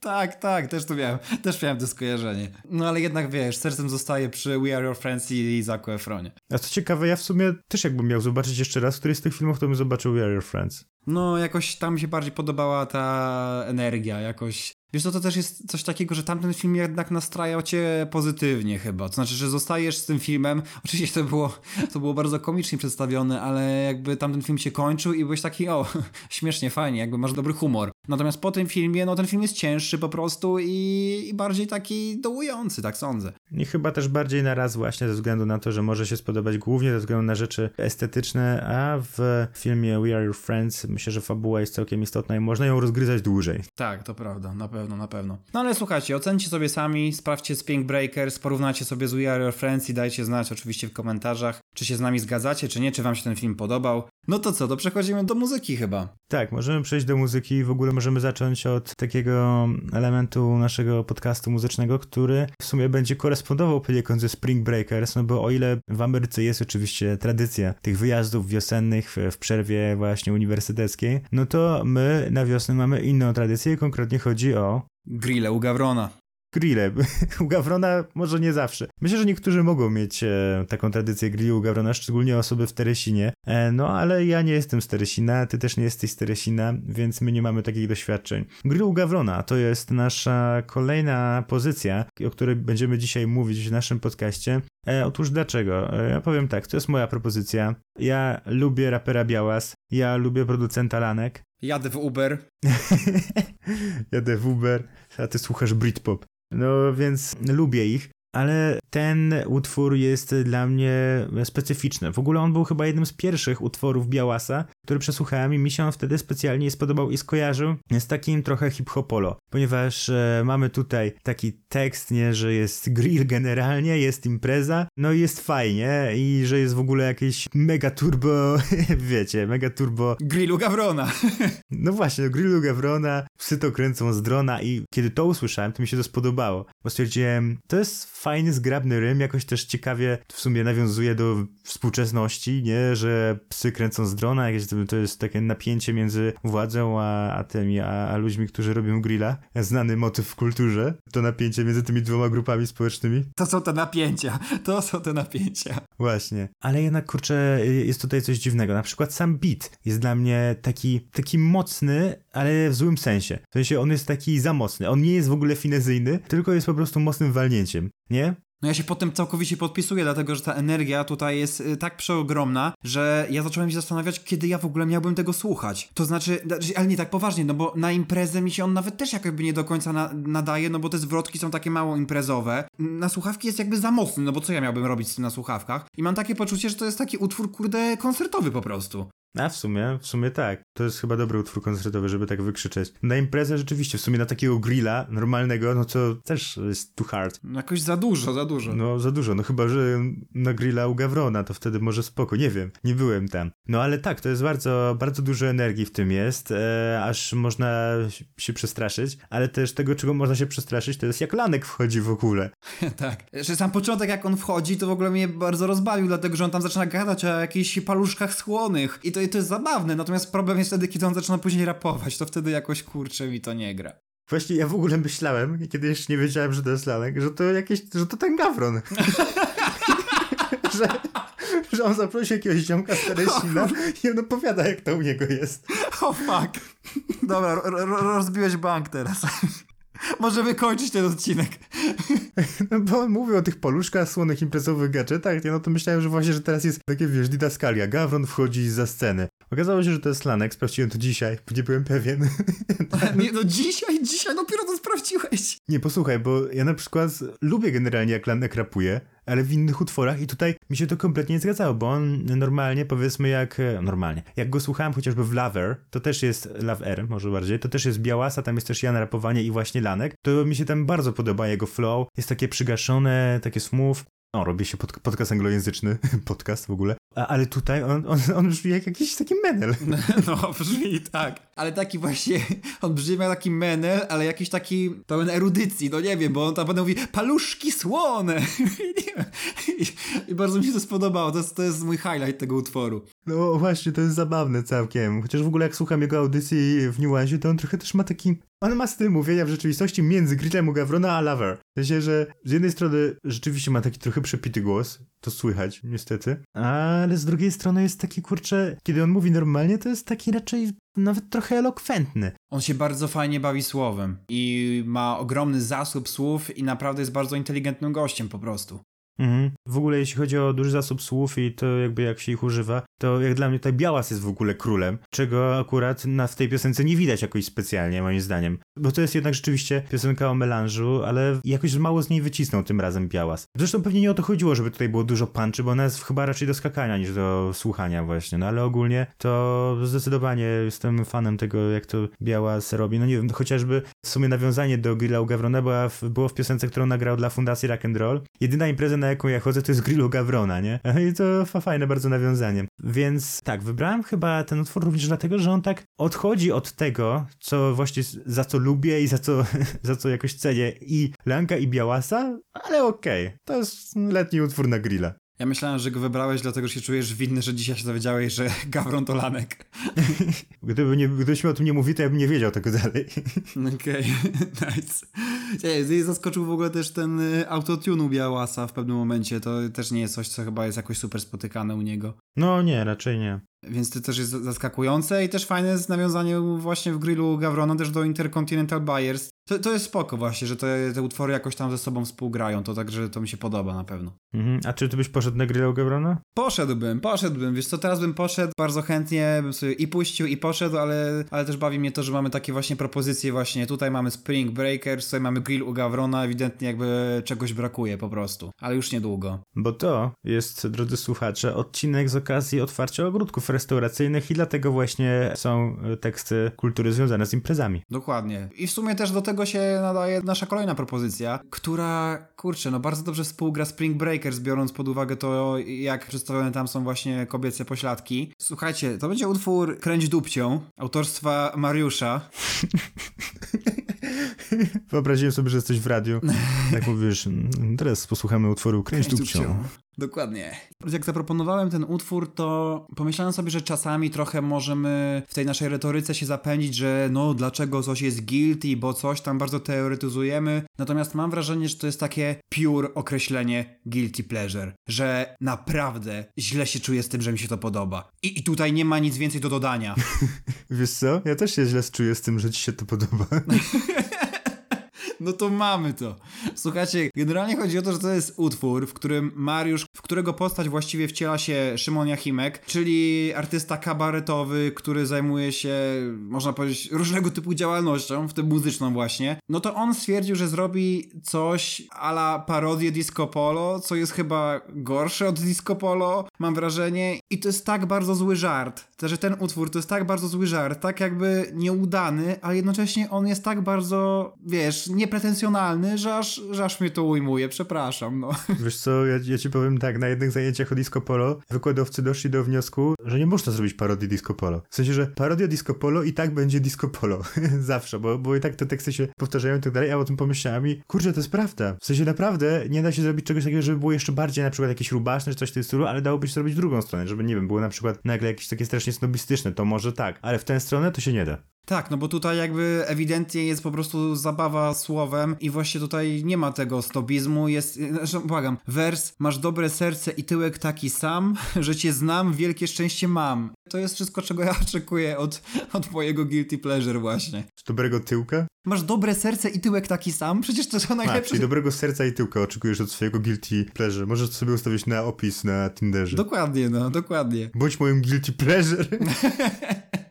Tak, tak, też to miałem, też miałem to skojarzenie. No ale jednak wiesz, sercem zostaje przy We Are Your Friends i Zaku Efronie. A co ciekawe, ja w sumie też jakbym miał zobaczyć jeszcze raz któryś z tych filmów, to bym zobaczył We Are Your Friends. No, jakoś tam mi się bardziej podobała ta energia, jakoś. Wiesz, to, to też jest coś takiego, że tamten film jednak nastrajał cię pozytywnie chyba. To znaczy, że zostajesz z tym filmem. Oczywiście to było, to było bardzo komicznie przedstawione, ale jakby tamten film się kończył i byłeś taki, o, śmiesznie, fajnie, jakby masz dobry humor. Natomiast po tym filmie, no ten film jest cięższy po prostu i, i bardziej taki dołujący, tak sądzę. I chyba też bardziej na raz właśnie ze względu na to, że może się spodobać głównie ze względu na rzeczy estetyczne, a w filmie We Are Your Friends myślę, że fabuła jest całkiem istotna i można ją rozgryzać dłużej. Tak, to prawda, na pewno, na pewno. No ale słuchajcie, ocencie sobie sami, sprawdźcie Spink Breakers, porównajcie sobie z We Are Your Friends i dajcie znać oczywiście w komentarzach, czy się z nami zgadzacie, czy nie, czy wam się ten film podobał. No to co, to przechodzimy do muzyki chyba. Tak, możemy przejść do muzyki. W ogóle możemy zacząć od takiego elementu naszego podcastu muzycznego, który w sumie będzie korespondował poniekąd ze Spring Breakers, no bo o ile w Ameryce jest oczywiście tradycja tych wyjazdów wiosennych w, przerwie właśnie uniwersyteckiej, no to my na wiosnę mamy inną tradycję, konkretnie chodzi o Grille u Gawrona. Grille. U Gawrona może nie zawsze. Myślę, że niektórzy mogą mieć e, taką tradycję grillu u Gawrona, szczególnie osoby w Teresinie. E, no ale ja nie jestem z Teresina, ty też nie jesteś z Teresina, więc my nie mamy takich doświadczeń. Grill u Gawrona to jest nasza kolejna pozycja, o której będziemy dzisiaj mówić w naszym podcaście. E, otóż dlaczego? E, ja powiem tak, to jest moja propozycja. Ja lubię rapera Białas, ja lubię producenta Lanek, Jadę w Uber. jadę w Uber, a ty słuchasz Britpop. No więc lubię ich, ale ten utwór jest dla mnie specyficzny. W ogóle on był chyba jednym z pierwszych utworów Białasa, który przesłuchałem i mi się on wtedy specjalnie spodobał i skojarzył z takim trochę hip-hopolo, ponieważ e, mamy tutaj taki tekst, nie, że jest grill generalnie, jest impreza, no i jest fajnie i że jest w ogóle jakieś mega turbo, wiecie, mega turbo Grill u Gawrona. no właśnie, do grillu Gawrona, psy to kręcą z drona i kiedy to usłyszałem, to mi się to spodobało, bo stwierdziłem, to jest fajny, zgrabny rym, jakoś też ciekawie w sumie nawiązuje do współczesności, nie, że psy kręcą z drona, jakieś to, jest takie napięcie między władzą a, a tymi, a, a ludźmi, którzy robią grilla, znany motyw w kulturze, to napięcie między tymi dwoma grupami społecznymi. To są te napięcia. To są te napięcia. Właśnie. Ale jednak, kurczę, jest tutaj coś dziwnego. Na przykład sam beat jest dla mnie taki, taki mocny, ale w złym sensie. W sensie on jest taki za mocny. On nie jest w ogóle finezyjny, tylko jest po prostu mocnym walnięciem, nie? No ja się potem całkowicie podpisuję, dlatego że ta energia tutaj jest y, tak przeogromna, że ja zacząłem się zastanawiać, kiedy ja w ogóle miałbym tego słuchać. To znaczy, ale nie tak poważnie, no bo na imprezę mi się on nawet też jakby nie do końca na, nadaje, no bo te zwrotki są takie mało imprezowe. Na słuchawki jest jakby za mocny, no bo co ja miałbym robić z tym na słuchawkach? I mam takie poczucie, że to jest taki utwór, kurde, koncertowy po prostu. A w sumie, w sumie tak. To jest chyba dobry utwór koncertowy, żeby tak wykrzyczeć. Na imprezę rzeczywiście, w sumie na takiego grilla normalnego, no to też jest too hard. No jakoś za dużo, za dużo. No za dużo, no chyba, że na grilla u Gawrona, to wtedy może spoko, nie wiem, nie byłem tam. No ale tak, to jest bardzo, bardzo dużo energii w tym jest, e, aż można się przestraszyć, ale też tego, czego można się przestraszyć, to jest jak Lanek wchodzi w ogóle. tak. Że sam początek, jak on wchodzi, to w ogóle mnie bardzo rozbawił, dlatego że on tam zaczyna gadać o jakichś paluszkach słonych i to, i to jest zabawne, natomiast problem jest wtedy, kiedy on zaczyna później rapować, to wtedy jakoś kurczę mi to nie gra. Właśnie ja w ogóle myślałem, kiedy jeszcze nie wiedziałem, że to jest Lanek, że to jakieś, że to ten Gawron. że, że on zaprosi jakiegoś ziomka z Teresina i on opowiada, jak to u niego jest. O oh, fuck. Dobra, ro ro rozbiłeś bank teraz. Możemy kończyć ten odcinek. No bo on mówił o tych paluszkach, słonych imprezowych gadżetach, no to myślałem, że właśnie, że teraz jest takie, wiesz, didaskalia. Gawron wchodzi za scenę. Okazało się, że to jest Lanek, sprawdziłem to dzisiaj, nie byłem pewien. Nie, no dzisiaj, dzisiaj dopiero to sprawdziłeś. Nie, posłuchaj, bo ja na przykład lubię generalnie jak Lanek rapuje, ale w innych utworach i tutaj mi się to kompletnie nie zgadzało, bo on normalnie, powiedzmy jak, normalnie, jak go słuchałem chociażby w Lover, to też jest Love R, może bardziej, to też jest Białasa, tam jest też Jan Rapowanie i właśnie Lanek, to mi się tam bardzo podoba jego flow, jest takie przygaszone, takie smooth, o, robi się pod, podcast anglojęzyczny, podcast w ogóle. Ale tutaj on, on, on brzmi jak jakiś taki menel. No, brzmi tak. Ale taki właśnie, on brzmi jak taki menel, ale jakiś taki pełen erudycji, no nie wiem, bo on tam potem mówi paluszki słone. I, I, bardzo mi się to spodobało, to jest, to jest mój highlight tego utworu. No właśnie, to jest zabawne całkiem. Chociaż w ogóle jak słucham jego audycji w Nuansie, to on trochę też ma taki... On ma styl mówienia w rzeczywistości między Grillem u Gawrona a Lover. W sensie, że z jednej strony rzeczywiście ma taki trochę przepity głos, to słychać niestety, ale z drugiej strony jest taki, kurczę, kiedy on mówi normalnie, to jest taki raczej nawet trochę elokwentny. On się bardzo fajnie bawi słowem i ma ogromny zasób słów i naprawdę jest bardzo inteligentnym gościem po prostu. Mhm. W ogóle jeśli chodzi o duży zasób słów i to jakby jak się ich używa, to jak dla mnie tutaj Białas jest w ogóle królem, czego akurat na, w tej piosence nie widać jakoś specjalnie moim zdaniem. Bo to jest jednak rzeczywiście piosenka o melanżu, ale jakoś mało z niej wycisnął tym razem Białas. Zresztą pewnie nie o to chodziło, żeby tutaj było dużo punczy, bo ona jest chyba raczej do skakania niż do słuchania właśnie, no ale ogólnie to zdecydowanie jestem fanem tego, jak to Białas robi. No nie wiem, chociażby w sumie nawiązanie do Grilla Gawrona była w, było w piosence, którą nagrał dla Fundacji Rock Roll. Jedyna impreza, na jaką ja chodzę, to jest Grillu Gawrona, nie? I to fajne bardzo nawiązanie. Więc tak, wybrałem chyba ten utwór również dlatego, że on tak odchodzi od tego, co właśnie za co lubię i za co, za co jakoś cenię i Lanka i Białasa, ale okej, okay. to jest letni utwór na grilla. Ja myślałem, że go wybrałeś, dlatego że się czujesz winny, że dzisiaj się dowiedziałeś, że Gawron to Lanek. Gdyby nie, gdybyś mi o tym nie mówił, to ja bym nie wiedział tego dalej. Okej, okay. nice. Nie, zaskoczył w ogóle też ten y, autotune u Białasa w pewnym momencie. To też nie jest coś, co chyba jest jakoś super spotykane u niego. No nie, raczej nie. Więc to też jest zaskakujące i też fajne jest nawiązanie właśnie w grillu Gavrona też do Intercontinental Buyers. To, to jest spoko właśnie, że te, te utwory jakoś tam ze sobą współgrają, to także to mi się podoba na pewno. Mhm. A czy ty byś poszedł na grilla Gavrona? Poszedłbym, poszedłbym, wiesz co, teraz bym poszedł, bardzo chętnie bym sobie i puścił i poszedł, ale, ale też bawi mnie to, że mamy takie właśnie propozycje właśnie, tutaj mamy Spring Breakers, tutaj mamy grill u Gavrona, ewidentnie jakby czegoś brakuje po prostu, ale już niedługo. Bo to jest, drodzy słuchacze, odcinek z okazji otwarcia ogródków restauracyjnych i dlatego właśnie są e, teksty kultury związane z imprezami. Dokładnie. I w sumie też do tego się nadaje nasza kolejna propozycja, która, kurczę, no bardzo dobrze współgra Spring Breakers, biorąc pod uwagę to, jak przedstawione tam są właśnie kobiece pośladki. Słuchajcie, to będzie utwór Kręć dupcią, autorstwa Mariusza. Wyobraziłem sobie, że jesteś w radiu. Jak mówisz, teraz posłuchamy utworu Kręć, dupcią. Dokładnie. Jak zaproponowałem ten utwór, to pomyślałem sobie, że czasami trochę możemy w tej naszej retoryce się zapędzić, że no dlaczego coś jest guilty, bo coś tam bardzo teoretyzujemy. Natomiast mam wrażenie, że to jest takie pure określenie guilty pleasure, że naprawdę źle się czuję z tym, że mi się to podoba. I, i tutaj nie ma nic więcej do dodania. Wiesz co? Ja też się źle czuję z tym, że ci się to podoba. No to mamy to. Słuchajcie, generalnie chodzi o to, że to jest utwór, w którym Mariusz, w którego postać właściwie wciela się Szymon Jachimek, czyli artysta kabaretowy, który zajmuje się, można powiedzieć, różnego typu działalnością, w tym muzyczną właśnie. No to on stwierdził, że zrobi coś ala parodię disco polo, co jest chyba gorsze od disco polo, mam wrażenie. I to jest tak bardzo zły żart, że ten utwór to jest tak bardzo zły żart, tak jakby nieudany, ale jednocześnie on jest tak bardzo, wiesz, niepretensjonalny, że aż, że aż mnie to ujmuje, przepraszam, no. Wiesz co, ja, ja ci powiem tak, na jednych zajęciach o disco polo wykładowcy doszli do wniosku, że nie można zrobić parodii disco polo. W sensie, że parodia disco polo i tak będzie disco polo. Zawsze, bo, bo i tak te teksty się powtarzają i tak dalej, a o tym pomyślałem i kurczę, to jest prawda. W sensie naprawdę nie da się zrobić czegoś takiego, żeby było jeszcze bardziej na przykład jakieś rubaszne czy coś w tym stylu, ale dałoby się zrobić drugą stronę, żeby nie wiem, było na przykład nagle jakieś takie strasznie snobistyczne, to może tak, ale w tę stronę to się nie da. Tak, no bo tutaj jakby ewidentnie jest po prostu zabawa słowem i właśnie tutaj nie ma tego snobizmu, jest, zresztą błagam, wers, masz dobre serce i tyłek taki sam, że cię znam, wielkie szczęście mam. To jest wszystko, czego ja oczekuję od, od mojego guilty pleasure właśnie. Z dobrego tyłka? Masz dobre serce i tyłek taki sam? Przecież to są A, najlepsze... czyli dobrego serca i tyłka oczekujesz od swojego guilty pleasure. Możesz to sobie ustawić na opis na Tinderze. Dokładnie, no, dokładnie. Bądź moim guilty pleasure.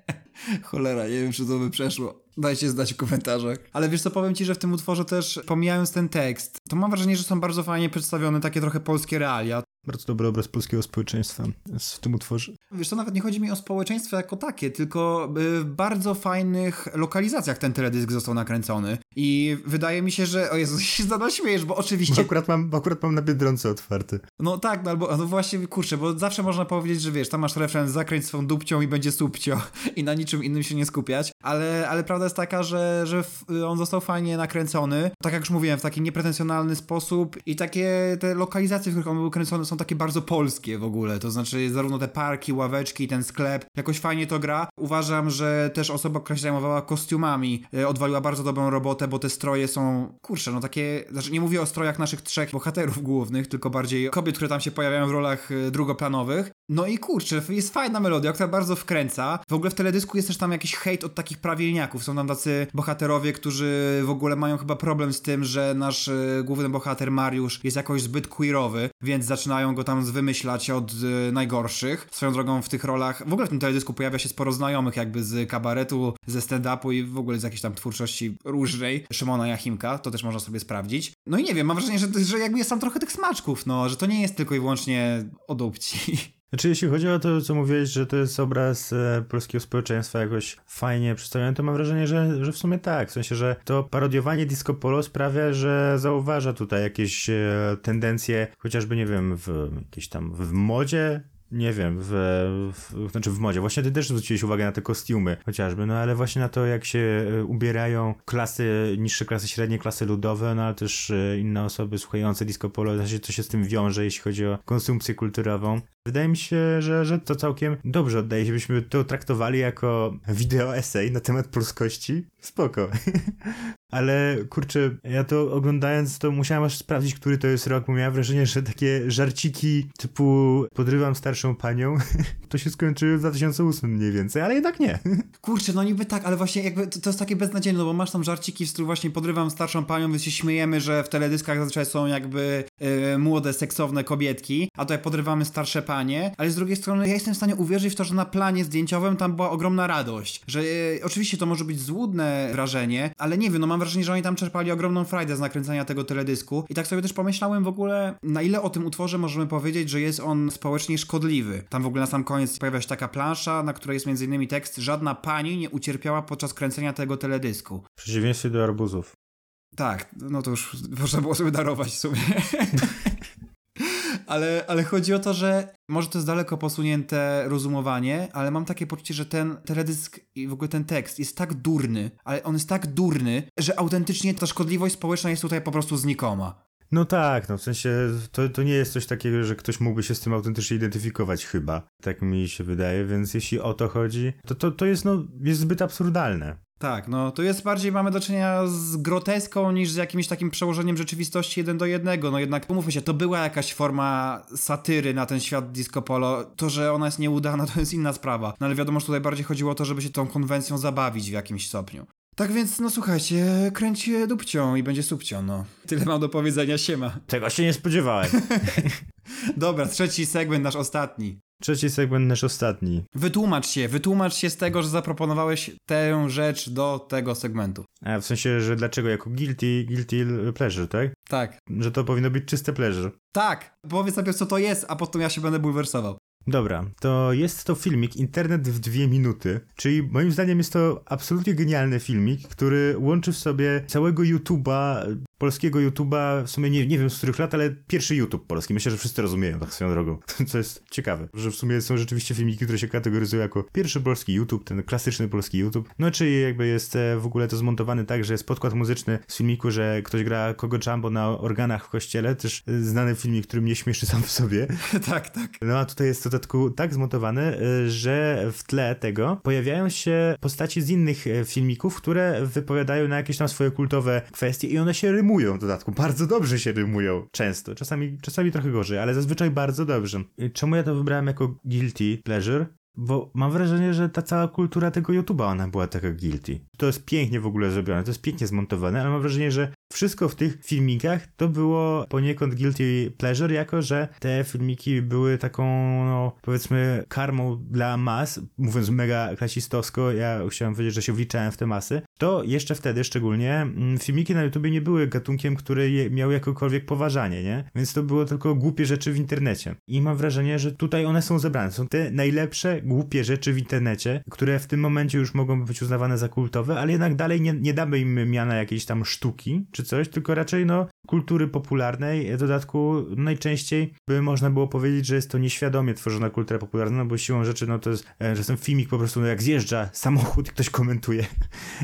Cholera, nie wiem, czy to by przeszło. Dajcie znać w komentarzach. Ale wiesz co, powiem ci, że w tym utworze też, pomijając ten tekst, to mam wrażenie, że są bardzo fajnie przedstawione takie trochę polskie realia. Bardzo dobry obraz polskiego społeczeństwa w tym utworze. Wiesz, to nawet nie chodzi mi o społeczeństwo jako takie, tylko y, w bardzo fajnych lokalizacjach ten teledysk został nakręcony. I wydaje mi się, że. O Jezu, się nadal śmiejesz, bo Bo oczywiście. akurat mam, bo akurat mam na Biedronce otwarty. No tak, no albo no właśnie, kurczę, bo zawsze można powiedzieć, że wiesz, tam masz refren, zakręć swą dupcią i będzie subcio i na niczym innym się nie skupiać, ale, ale prawda jest taka, że, że on został fajnie nakręcony, tak jak już mówiłem, w taki niepretensjonalny sposób i takie te lokalizacje, w których on był kręcony są takie bardzo polskie w ogóle, to znaczy zarówno te parki, ławeczki, ten sklep, jakoś fajnie to gra. Uważam, że też osoba, która się zajmowała kostiumami e, odwaliła bardzo dobrą robotę, bo te stroje są, kurczę, no takie, znaczy nie mówię o strojach naszych trzech bohaterów głównych, tylko bardziej kobiet, które tam się pojawiają w rolach e, drugoplanowych. No i kurczę, jest fajna melodia, która bardzo wkręca. W ogóle w teledysku jest też tam jakiś hejt od takich prawilniaków. Są tam tacy bohaterowie, którzy w ogóle mają chyba problem z tym, że nasz e, główny bohater Mariusz jest jakoś zbyt queerowy, więc zaczynają go tam wymyślać od e, najgorszych. Swoją drogą w tych rolach, w ogóle w tym teledysku pojawia się sporo znajomych jakby z kabaretu, ze stand-upu i w ogóle z jakiejś tam twórczości różnej. Szymona Jachimka, to też można sobie sprawdzić. No i nie wiem, mam wrażenie, że, że jakby jest tam trochę tych smaczków, no, że to nie jest tylko i wyłącznie o dupci. Znaczy, jeśli chodzi o to, co mówiłeś, że to jest obraz e, polskiego społeczeństwa jakoś fajnie przedstawiony, to mam wrażenie, że, że w sumie tak. W sensie, że to parodiowanie disco polo sprawia, że zauważa tutaj jakieś e, tendencje, chociażby, nie wiem, w jakiejś tam w modzie, nie wiem, w, w, znaczy w modzie. Właśnie ty też zwróciłeś uwagę na te kostiumy chociażby, no ale właśnie na to, jak się e, ubierają klasy, niższe klasy średnie, klasy ludowe, no ale też e, inne osoby słuchające disco polo, znaczy co się z tym wiąże, jeśli chodzi o konsumpcję kulturową. Wydaje mi się, że, że to całkiem dobrze oddaje się, byśmy to traktowali jako wideo esej na temat polskości. Spoko. Ale kurczę, ja to oglądając, to musiałem aż sprawdzić, który to jest rok, bo miałem wrażenie, że takie żarciki typu podrywam starszą panią, to się skończyły w 2008 mniej więcej, ale jednak nie. Kurczę, no niby tak, ale właśnie jakby to, to jest takie beznadziejne, no bo masz tam żarciki w stylu właśnie podrywam starszą panią, więc się śmiejemy, że w teledyskach zazwyczaj są jakby e, młode, seksowne kobietki, a tutaj podrywamy starsze panie, ale z drugiej strony ja jestem w stanie uwierzyć w to, że na planie zdjęciowym tam była ogromna radość, że e, oczywiście to może być złudne wrażenie, ale nie wiem, no mam wrażenie, że oni tam czerpali ogromną frajdę z nakręcania tego teledysku i tak sobie też pomyślałem w ogóle, na ile o tym utworze możemy powiedzieć, że jest on społecznie szkodliwy. Tam w ogóle na sam koniec pojawia się taka plansza, na której jest m.in. tekst Żadna pani nie ucierpiała podczas kręcenia tego teledysku. W przeciwieństwie do arbuzów. Tak, no to już można było sobie darować w sumie. ale, ale chodzi o to, że może to jest daleko posunięte rozumowanie, ale mam takie poczucie, że ten teledysk i w ogóle ten tekst jest tak durny, ale on jest tak durny, że autentycznie ta szkodliwość społeczna jest tutaj po prostu znikoma. No tak, no w sensie to, to nie jest coś takiego, że ktoś mógłby się z tym autentycznie identyfikować chyba. Tak mi się wydaje, więc jeśli o to chodzi, to to, to jest no, jest zbyt absurdalne. Tak, no to jest bardziej mamy do czynienia z groteską niż z jakimś takim przełożeniem rzeczywistości jeden do jednego. No jednak umówmy się, to była jakaś forma satyry na ten świat disco polo. To, że ona jest nieudana, to jest inna sprawa. No ale wiadomo, że tutaj bardziej chodziło o to, żeby się tą konwencją zabawić w jakimś stopniu. Tak więc, no słuchajcie, kręć dupcią i będzie subcią, no. Tyle mam do powiedzenia, siema. Tego się nie spodziewałem. Dobra, trzeci segment, nasz ostatni. Trzeci segment, nasz ostatni. Wytłumacz się, wytłumacz się z tego, że zaproponowałeś tę rzecz do tego segmentu. A w sensie, że dlaczego jako guilty, guilty pleasure, tak? Tak. Że to powinno być czyste pleasure. Tak, powiedz najpierw co to jest, a potem ja się będę bulwersował. Dobra, to jest to filmik Internet w dwie minuty, czyli moim zdaniem jest to absolutnie genialny filmik, który łączy w sobie całego YouTube'a, polskiego YouTube'a, w sumie nie, nie wiem z których lat, ale pierwszy YouTube polski. Myślę, że wszyscy rozumieją tak swoją drogą, co jest ciekawe, że w sumie są rzeczywiście filmiki, które się kategoryzują jako pierwszy polski YouTube, ten klasyczny polski YouTube. No czyli jakby jest e, w ogóle to zmontowany tak, że jest podkład muzyczny z filmiku, że ktoś gra Kogo Jumbo na organach w kościele, też e, znany filmik, który mnie śmieszy sam w sobie. tak, tak. No a tutaj jest w dodatku tak zmontowany, y, że w tle tego pojawiają się postaci z innych filmików, które wypowiadają na jakieś tam swoje kultowe kwestie i one się rymują w dodatku. Bardzo dobrze się rymują. Często. Czasami, czasami trochę gorzej, ale zazwyczaj bardzo dobrze. Czemu ja to wybrałem jako guilty pleasure? Bo mam wrażenie, że ta cała kultura tego YouTube'a, ona była taka guilty. To jest pięknie w ogóle zrobione, to jest pięknie zmontowane, ale mam wrażenie, że wszystko w tych filmikach to było poniekąd guilty pleasure, jako że te filmiki były taką, no, powiedzmy, karmą dla mas, mówiąc mega klasistowsko, ja chciałem powiedzieć, że się wliczałem w te masy, to jeszcze wtedy szczególnie mm, filmiki na YouTubie nie były gatunkiem, który miał jakokolwiek poważanie, nie? Więc to było tylko głupie rzeczy w internecie. I mam wrażenie, że tutaj one są zebrane. Są te najlepsze głupie rzeczy w internecie, które w tym momencie już mogą być uznawane za kultowe, ale jednak dalej nie, nie damy im miana jakiejś tam sztuki czy coś, tylko raczej no kultury popularnej. W dodatku najczęściej by można było powiedzieć, że jest to nieświadomie tworzona kultura popularna, no bo siłą rzeczy no to jest, e, ten filmik po prostu no jak zjeżdża samochód i ktoś komentuje.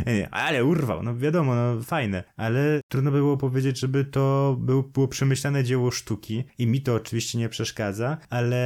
Nie, ale urwał, no wiadomo, no fajne, ale trudno było powiedzieć, żeby to był, było przemyślane dzieło sztuki i mi to oczywiście nie przeszkadza, ale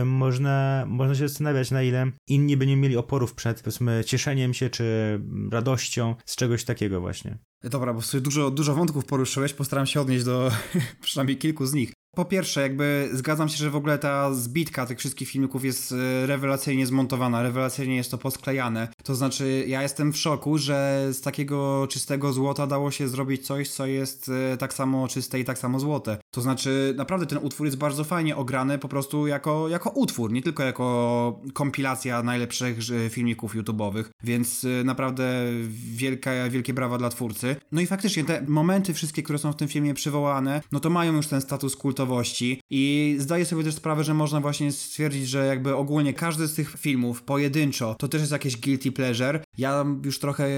e, można, można się zastanawiać na ile inni by nie mieli oporów przed powiedzmy cieszeniem się czy radością z czegoś takiego właśnie. Dobra, bo sobie dużo, dużo wątków poruszyłeś, postaram się odnieść do przynajmniej kilku z nich. Po pierwsze, jakby zgadzam się, że w ogóle ta zbitka tych wszystkich filmików jest e, rewelacyjnie zmontowana, rewelacyjnie jest to posklejane. To znaczy, ja jestem w szoku, że z takiego czystego złota dało się zrobić coś, co jest e, tak samo czyste i tak samo złote. To znaczy, naprawdę ten utwór jest bardzo fajnie ograny po prostu jako, jako utwór, nie tylko jako kompilacja najlepszych e, filmików YouTube'owych, więc naprawdę wielka, wielkie brawa dla twórcy. No i faktycznie te momenty wszystkie, które są w tym filmie przywołane, no to mają już ten status kultowy i zdaję sobie też sprawę, że można właśnie stwierdzić, że jakby ogólnie każdy z tych filmów pojedynczo to też jest jakieś guilty pleasure. Ja już trochę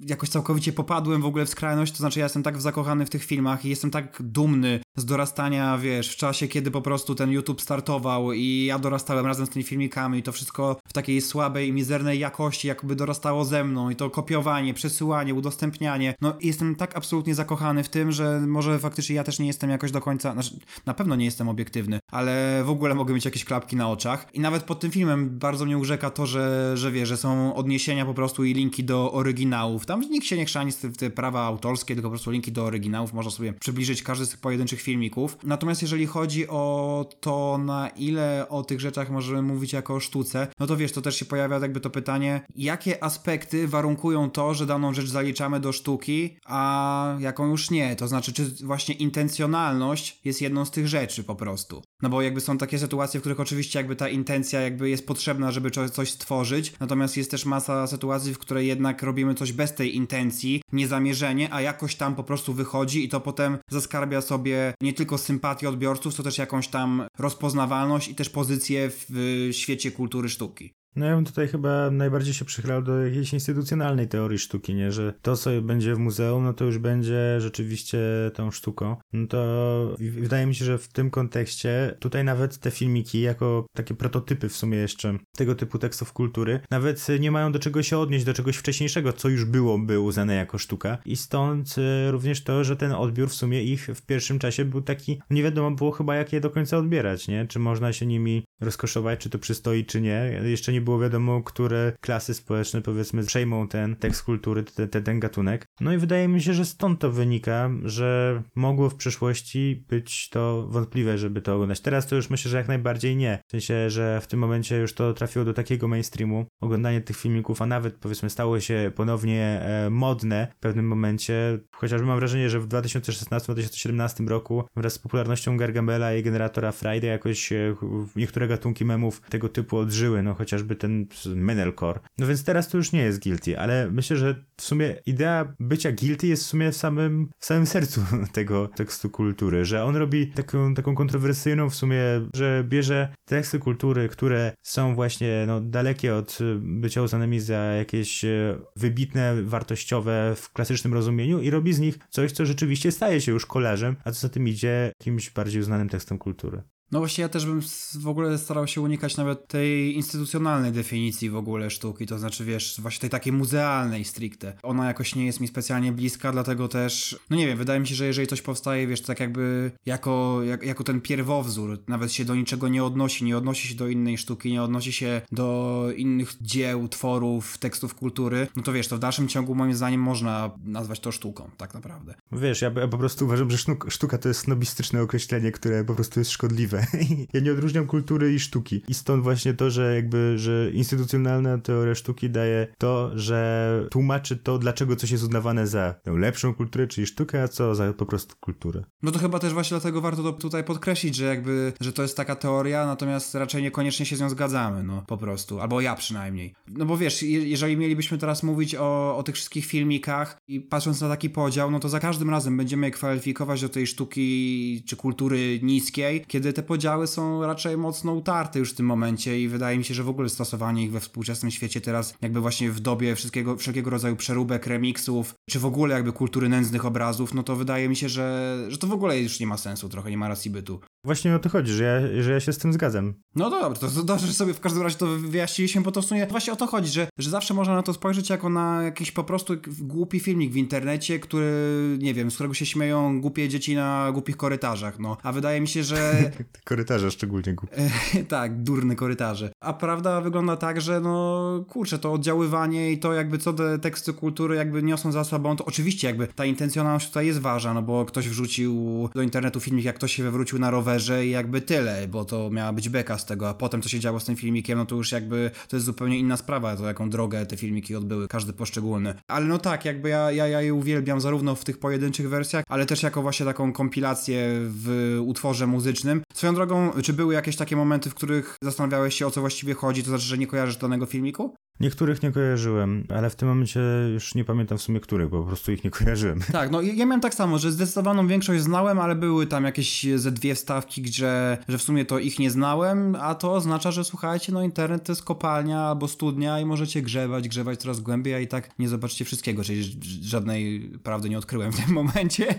jakoś całkowicie popadłem w ogóle w skrajność, to znaczy ja jestem tak zakochany w tych filmach i jestem tak dumny z dorastania, wiesz, w czasie, kiedy po prostu ten YouTube startował i ja dorastałem razem z tymi filmikami i to wszystko w takiej słabej, mizernej jakości jakby dorastało ze mną i to kopiowanie, przesyłanie, udostępnianie. No jestem tak absolutnie zakochany w tym, że może faktycznie ja też nie jestem jakoś do końca, znaczy na pewno nie jestem obiektywny, ale w ogóle mogę mieć jakieś klapki na oczach. I nawet pod tym filmem bardzo mnie urzeka to, że, że wie, że są odniesienia po prostu i linki do oryginałów. Tam nikt się nie chrzani w te prawa autorskie, tylko po prostu linki do oryginałów. Można sobie przybliżyć każdy z tych pojedynczych filmików. Natomiast jeżeli chodzi o to, na ile o tych rzeczach możemy mówić jako o sztuce, no to wiesz, to też się pojawia jakby to pytanie, jakie aspekty warunkują to, że daną rzecz zaliczamy do sztuki, a jaką już nie. To znaczy, czy właśnie intencjonalność jest jedną z tych rzeczy po prostu. No bo jakby są takie sytuacje, w których oczywiście jakby ta intencja jakby jest potrzebna, żeby coś stworzyć, natomiast jest też masa sytuacji, w której jednak robimy coś bez tej intencji, niezamierzenie, a jakoś tam po prostu wychodzi i to potem zaskarbia sobie nie tylko sympatię odbiorców, to też jakąś tam rozpoznawalność i też pozycję w świecie kultury sztuki. No ja bym tutaj chyba najbardziej się przychylał do jakiejś instytucjonalnej teorii sztuki, nie? Że to, co będzie w muzeum, no to już będzie rzeczywiście tą sztuką. No to wydaje mi się, że w tym kontekście tutaj nawet te filmiki, jako takie prototypy w sumie jeszcze tego typu tekstów kultury, nawet nie mają do czego się odnieść, do czegoś wcześniejszego, co już byłoby uznane jako sztuka. I stąd e, również to, że ten odbiór w sumie ich w pierwszym czasie był taki, nie wiadomo było chyba jak je do końca odbierać, nie? Czy można się nimi rozkoszować, czy to przystoi, czy nie. Jeszcze nie było wiadomo, które klasy społeczne, powiedzmy, przejmą ten tekst kultury, ten, ten, ten gatunek. No i wydaje mi się, że stąd to wynika, że mogło w przeszłości być to wątpliwe, żeby to oglądać. Teraz to już myślę, że jak najbardziej nie. W sensie, że w tym momencie już to trafiło do takiego mainstreamu, oglądanie tych filmików, a nawet powiedzmy stało się ponownie e, modne w pewnym momencie, chociażby mam wrażenie, że w 2016-2017 roku wraz z popularnością Gargamela i generatora Friday jakoś e, niektóre gatunki memów tego typu odżyły, no chociażby ten Menelcore. No więc teraz to już nie jest guilty, ale myślę, że w sumie idea bycia guilty jest w sumie w samym, w samym sercu tego tekstu kultury, że on robi taką, taką kontrowersyjną w sumie, że bierze teksty kultury, które są właśnie no, dalekie od bycia uznanymi za jakieś e, wybitne, wartościowe w klasycznym rozumieniu i robi z nich coś, co rzeczywiście staje się już kolarzem, a co za tym idzie jakimś bardziej uznanym tekstem kultury. No właśnie ja też bym w ogóle starał się unikać nawet tej instytucjonalnej definicji w ogóle sztuki, to znaczy wiesz, właśnie tej takiej muzealnej stricte. Ona jakoś nie jest mi specjalnie bliska, dlatego też, no nie wiem, wydaje mi się, że jeżeli coś powstaje, wiesz, tak jakby jako, jak, jako ten pierwowzór, nawet się do niczego nie odnosi, nie odnosi się do innej sztuki, nie odnosi się do innych dzieł, tworów, tekstów kultury, no to wiesz, to w dalszym ciągu moim zdaniem można nazwać to sztuką, tak naprawdę. Wiesz, ja, ja po prostu uważam, że sztuka to jest snobistyczne określenie, które po prostu jest szkodliwe ja nie odróżniam kultury i sztuki. I stąd właśnie to, że jakby, że instytucjonalna teoria sztuki daje to, że tłumaczy to, dlaczego coś jest uznawane za lepszą kulturę, czyli sztukę, a co za po prostu kulturę. No to chyba też właśnie dlatego warto to tutaj podkreślić, że jakby, że to jest taka teoria, natomiast raczej niekoniecznie się z nią zgadzamy, no po prostu. Albo ja przynajmniej. No bo wiesz, jeżeli mielibyśmy teraz mówić o, o tych wszystkich filmikach i patrząc na taki podział, no to za każdym razem będziemy kwalifikować do tej sztuki czy kultury niskiej, kiedy te podziały są raczej mocno utarte już w tym momencie i wydaje mi się, że w ogóle stosowanie ich we współczesnym świecie teraz, jakby właśnie w dobie wszystkiego, wszelkiego rodzaju przeróbek, remixów, czy w ogóle jakby kultury nędznych obrazów, no to wydaje mi się, że, że to w ogóle już nie ma sensu, trochę nie ma racji bytu. Właśnie o to chodzi, że ja, że ja się z tym zgadzam. No dobra, to, to dobrze, że sobie w każdym razie to wyjaśniliśmy, bo to w sumie właśnie o to chodzi, że, że zawsze można na to spojrzeć jako na jakiś po prostu głupi filmik w internecie, który, nie wiem, z którego się śmieją głupie dzieci na głupich korytarzach, no. A wydaje mi się, że... korytarze szczególnie głupie. tak, durne korytarze. A prawda wygląda tak, że no, kurczę, to oddziaływanie i to jakby co te teksty kultury jakby niosą za sobą, to oczywiście jakby ta intencjonalność tutaj jest ważna, no bo ktoś wrzucił do internetu filmik, jak ktoś się wywrócił na rowerze, rowerze i jakby tyle, bo to miała być beka z tego, a potem co się działo z tym filmikiem, no to już jakby to jest zupełnie inna sprawa, to jaką drogę te filmiki odbyły, każdy poszczególny. Ale no tak, jakby ja, ja, ja je uwielbiam zarówno w tych pojedynczych wersjach, ale też jako właśnie taką kompilację w utworze muzycznym. Swoją drogą, czy były jakieś takie momenty, w których zastanawiałeś się o co właściwie chodzi, to znaczy, że nie kojarzysz danego filmiku? Niektórych nie kojarzyłem, ale w tym momencie już nie pamiętam w sumie których, bo po prostu ich nie kojarzyłem. Tak, no ja miałem tak samo, że zdecydowaną większość znałem, ale były tam jakieś ze dwie wstawki, gdzie, że w sumie to ich nie znałem, a to oznacza, że słuchajcie, no internet to jest kopalnia albo studnia i możecie grzebać, grzebać coraz głębiej, a i tak nie zobaczycie wszystkiego, czyli żadnej prawdy nie odkryłem w tym momencie.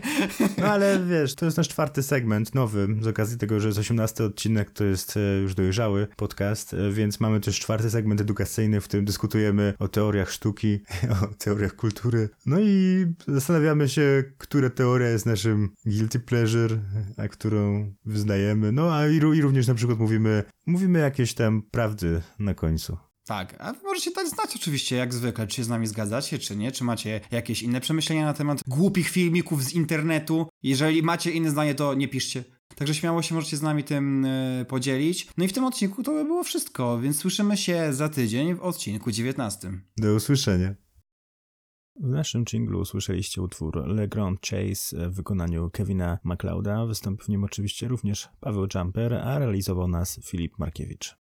No ale wiesz, to jest nasz czwarty segment, nowy, z okazji tego, że jest 18 odcinek, to jest e, już dojrzały podcast, e, więc mamy też czwarty segment edukacyjny, w którym dyskutujemy o teoriach sztuki, o teoriach kultury. No i zastanawiamy się, która teoria jest naszym guilty pleasure, a którą wyznajemy. No a i, i również na przykład mówimy, mówimy jakieś tam prawdy na końcu. Tak, a wy możecie dać znać oczywiście, jak zwykle, czy się z nami zgadzacie, czy nie, czy macie jakieś inne przemyślenia na temat głupich filmików z internetu. Jeżeli macie inne zdanie, to nie piszcie. Także śmiało się możecie z nami tym y, podzielić. No i w tym odcinku to by było wszystko, więc słyszymy się za tydzień w odcinku 19. Do usłyszenia. W naszym jinglu usłyszeliście utwór Le Grand Chase w wykonaniu Kevina MacLeoda. Wystąpił w nim oczywiście również Paweł Jumper, a realizował nas Filip Markiewicz.